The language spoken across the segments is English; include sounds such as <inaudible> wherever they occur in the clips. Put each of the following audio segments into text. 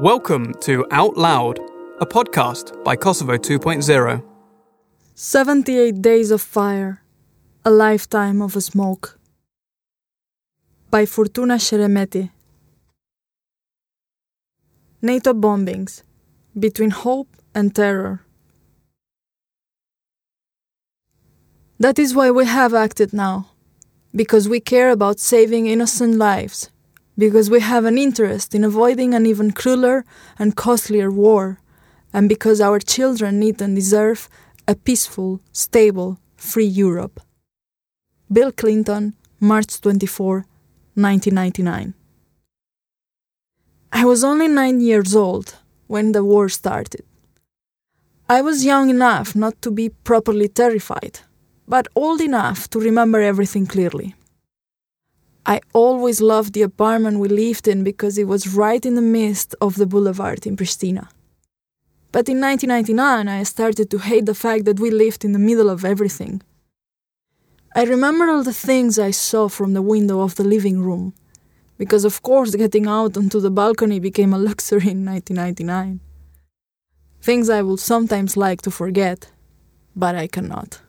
Welcome to Out Loud, a podcast by Kosovo 2.0. 78 Days of Fire, A Lifetime of a Smoke. By Fortuna Sheremeti. NATO bombings, between hope and terror. That is why we have acted now, because we care about saving innocent lives because we have an interest in avoiding an even crueler and costlier war, and because our children need and deserve a peaceful, stable, free Europe. Bill Clinton, March 24, 1999. I was only nine years old when the war started. I was young enough not to be properly terrified, but old enough to remember everything clearly. I always loved the apartment we lived in because it was right in the midst of the boulevard in Pristina. But in 1999, I started to hate the fact that we lived in the middle of everything. I remember all the things I saw from the window of the living room, because of course getting out onto the balcony became a <laughs> luxury in 1999. Things I would sometimes like to forget, but I cannot.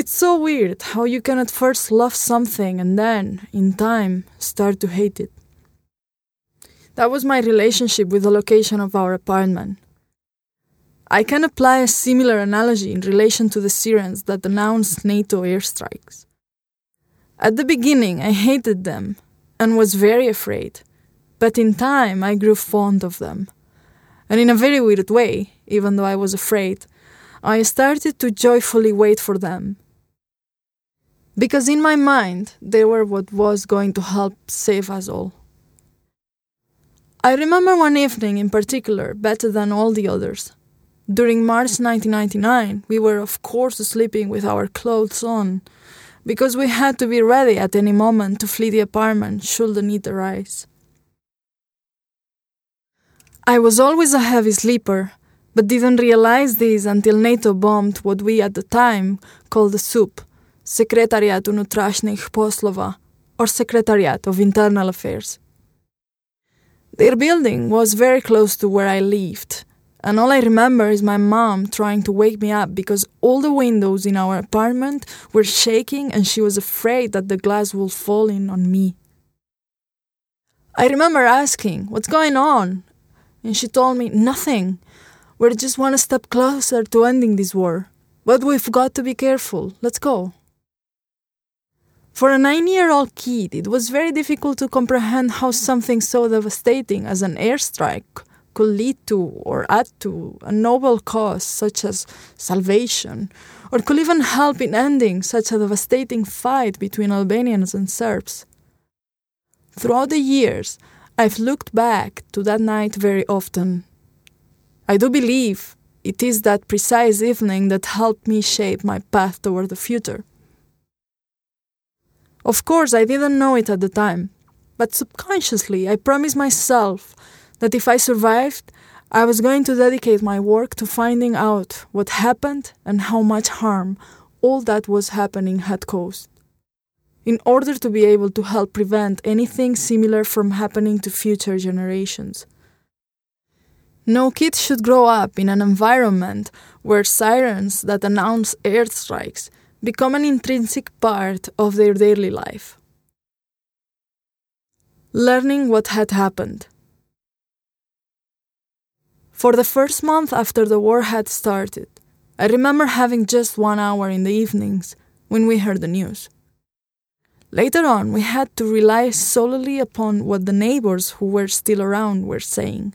It's so weird how you can at first love something and then, in time, start to hate it. That was my relationship with the location of our apartment. I can apply a similar analogy in relation to the sirens that announced NATO airstrikes. At the beginning, I hated them and was very afraid, but in time, I grew fond of them. And in a very weird way, even though I was afraid, I started to joyfully wait for them. Because in my mind, they were what was going to help save us all. I remember one evening in particular better than all the others. During March 1999, we were, of course, sleeping with our clothes on, because we had to be ready at any moment to flee the apartment should the need arise. I was always a heavy sleeper, but didn't realize this until NATO bombed what we at the time called the SUP, Secretariat unutrašnjih poslova, or Secretariat of Internal Affairs. Their building was very close to where I lived, and all I remember is my mom trying to wake me up because all the windows in our apartment were shaking and she was afraid that the glass would fall in on me. I remember asking, What's going on? And she told me, Nothing. We're just one step closer to ending this war. But we've got to be careful. Let's go. For a nine year old kid, it was very difficult to comprehend how something so devastating as an airstrike could lead to or add to a noble cause such as salvation, or could even help in ending such a devastating fight between Albanians and Serbs. Throughout the years, I've looked back to that night very often. I do believe it is that precise evening that helped me shape my path toward the future. Of course, I didn't know it at the time, but subconsciously I promised myself that if I survived, I was going to dedicate my work to finding out what happened and how much harm all that was happening had caused, in order to be able to help prevent anything similar from happening to future generations. No kid should grow up in an environment where sirens that announce airstrikes become an intrinsic part of their daily life. Learning what had happened. For the first month after the war had started, I remember having just one hour in the evenings when we heard the news. Later on, we had to rely solely upon what the neighbors who were still around were saying.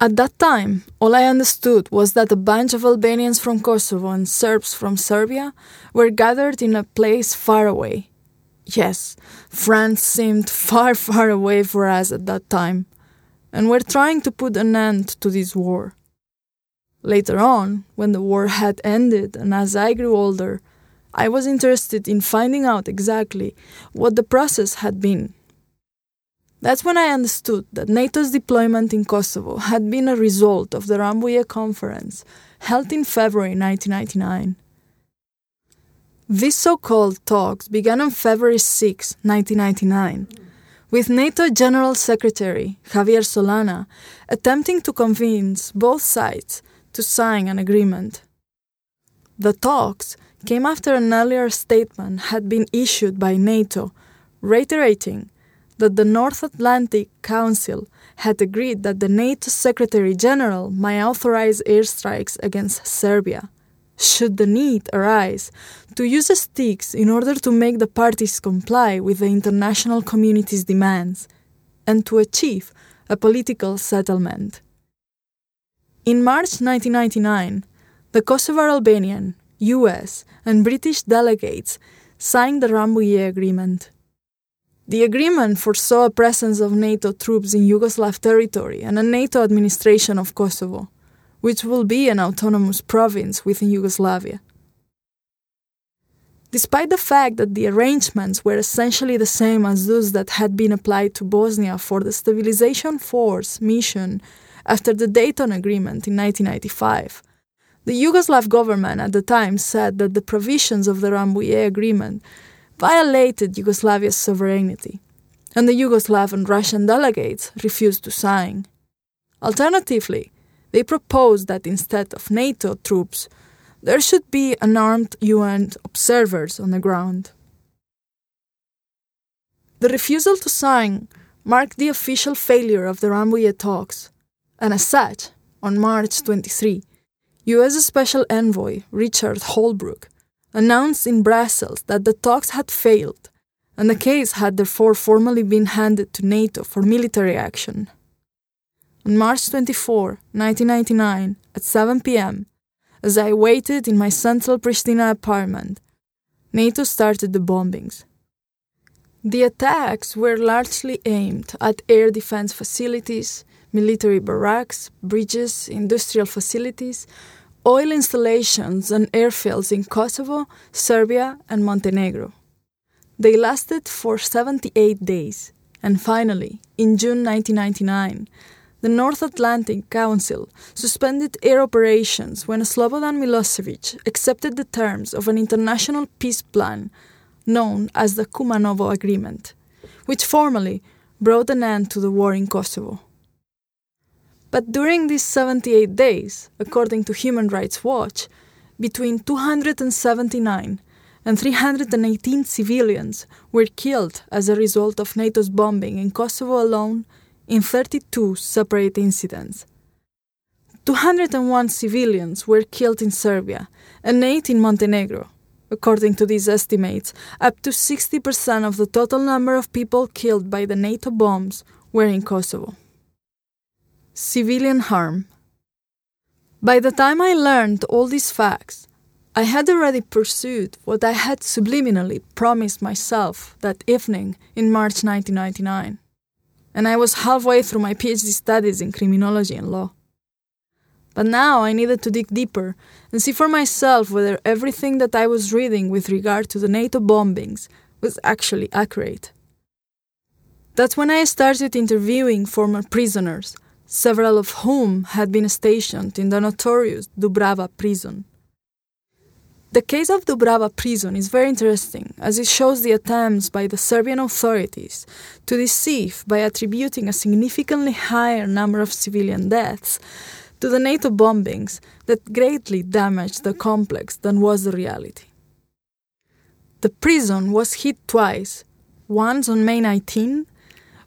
At that time, all I understood was that a bunch of Albanians from Kosovo and Serbs from Serbia were gathered in a place far away. Yes, France seemed <laughs> far, far away for us at that time, and were trying to put an end to this war. Later on, when the war had ended and as I grew older, I was interested in finding out exactly what the process had been that's when I understood that NATO's deployment in Kosovo had been a result of the Rambouillet Conference held in February 1999. These so called talks began on February 6, 1999, with NATO General Secretary Javier Solana attempting to convince both sides to sign an agreement. The talks came after an earlier statement had been issued by NATO reiterating that the North Atlantic Council had agreed that the NATO Secretary General might authorize airstrikes against Serbia, should the need arise, to use sticks in order to make the parties comply with the international community's demands and to achieve a political settlement. In March 1999, the Kosovar Albanian, US, and British delegates signed the Rambouillet Agreement. The agreement foresaw a presence of NATO troops in Yugoslav territory and a NATO administration of Kosovo, which will be an autonomous province within Yugoslavia. Despite the fact that the arrangements were essentially the same as those that had been applied to Bosnia for the Stabilization Force mission after the Dayton Agreement in 1995, the Yugoslav government at the time said that the provisions of the Rambouillet Agreement violated Yugoslavia's sovereignty, and the Yugoslav and Russian delegates refused to sign. Alternatively, they proposed that instead of NATO troops, there should be unarmed UN observers on the ground. The refusal to sign marked the official failure of the Rambouillet talks, and as such, on March 23, US Special Envoy Richard Holbrooke announced in Brussels that the talks had failed and the case had therefore formally been handed to NATO for military action. On March 24, 1999, at 7 pm, as I waited in my central Pristina apartment, NATO started the bombings. The attacks were largely aimed at air defense facilities, military barracks, bridges, industrial facilities, oil installations and airfields in Kosovo, Serbia, and Montenegro. They lasted for 78 days, and finally, in June 1999, the North Atlantic Council suspended air operations when Slobodan Milosevic accepted the terms of an international peace plan known as the Kumanovo Agreement, which formally brought an end to the war in Kosovo. But during these 78 days, according to Human Rights Watch, between 279 and 318 civilians were killed as a result of NATO's bombing in Kosovo alone in 32 separate incidents. 201 civilians were killed in Serbia and 8 in Montenegro. According to these estimates, up to 60% of the total number of people killed by the NATO bombs were in Kosovo civilian harm. By the time I learned all these facts, I had already pursued what I had subliminally promised myself that evening in March 1999, and I was halfway through my PhD studies in criminology and law. But now I needed to dig deeper and see for myself whether everything that I was reading with regard to the NATO bombings was actually accurate. That's when I started interviewing former prisoners several of whom had been stationed in the notorious Dubrava prison. The case of Dubrava prison is very interesting as it shows the attempts by the Serbian authorities to deceive by attributing a significantly higher number of civilian deaths to the NATO bombings that greatly damaged the complex than was the reality. The prison was hit twice, once on May 19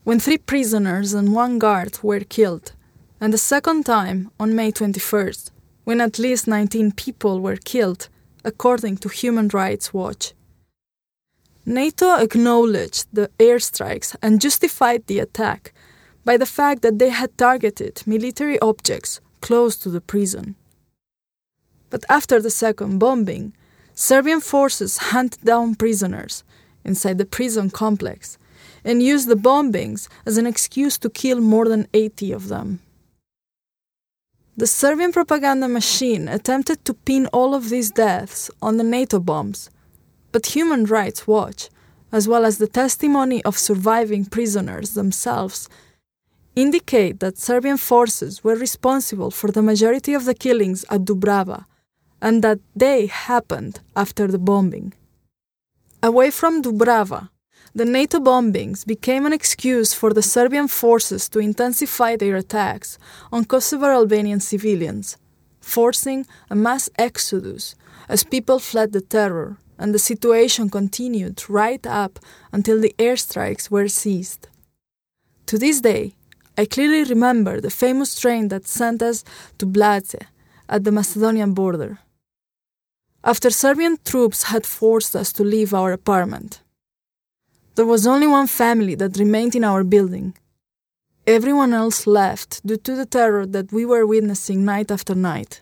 when three prisoners and one guard were killed, and the second time on May 21st, when at least 19 people were killed, according to Human Rights Watch. NATO acknowledged the airstrikes and justified the attack by the fact that they had targeted military objects close to the prison. But after the second bombing, Serbian forces hunted down prisoners inside the prison complex and used the bombings as an excuse to kill more than 80 of them. The Serbian propaganda machine attempted to pin all of these deaths on the NATO bombs, but Human Rights Watch, as well as the testimony of surviving prisoners themselves, indicate that Serbian forces were responsible for the majority of the killings at Dubrava and that they happened after the bombing. Away from Dubrava, the NATO bombings became an excuse for the Serbian forces to intensify their attacks on Kosovo Albanian civilians, forcing a mass exodus as people fled the terror, and the situation continued right up until the airstrikes were ceased. To this day, I clearly remember the famous train that sent us to Blace at the Macedonian border. After Serbian troops had forced us to leave our apartment, there was only one family that remained in our building. Everyone else left due to the terror that we were witnessing night after night.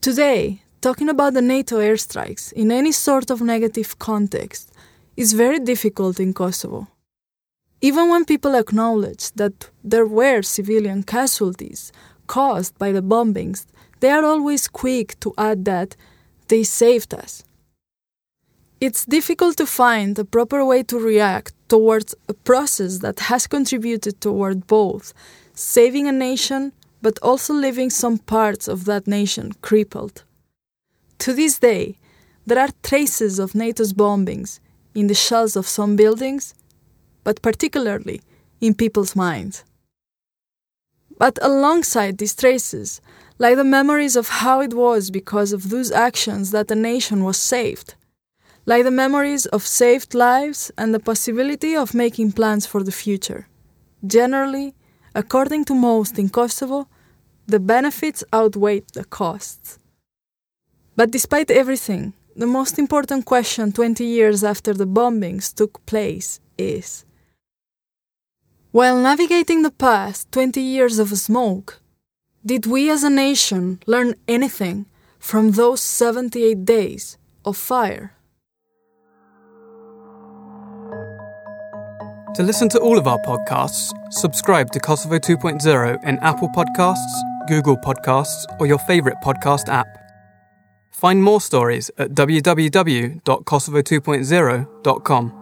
Today, talking about the NATO airstrikes in any sort of negative context is very difficult in Kosovo. Even when people acknowledge that there were civilian casualties caused by the bombings, they are always quick to add that they saved us. It's difficult to find a proper way to react towards a process that has contributed toward both saving a nation but also leaving some parts of that nation crippled. To this day, there are traces of NATO's bombings in the shells of some buildings but particularly in people's minds. But alongside these traces lie the memories of how it was because of those actions that the nation was saved, lie the memories of saved lives and the possibility of making plans for the future. Generally, according to most in Kosovo, the benefits outweigh the costs. But despite everything, the most important question 20 years after the bombings took place is while navigating the past 20 years of smoke, did we as a nation learn anything from those 78 days of fire? To listen to all of our podcasts, subscribe to Kosovo 2.0 in Apple Podcasts, Google Podcasts, or your favourite podcast app. Find more stories at www.kosovo2.0.com.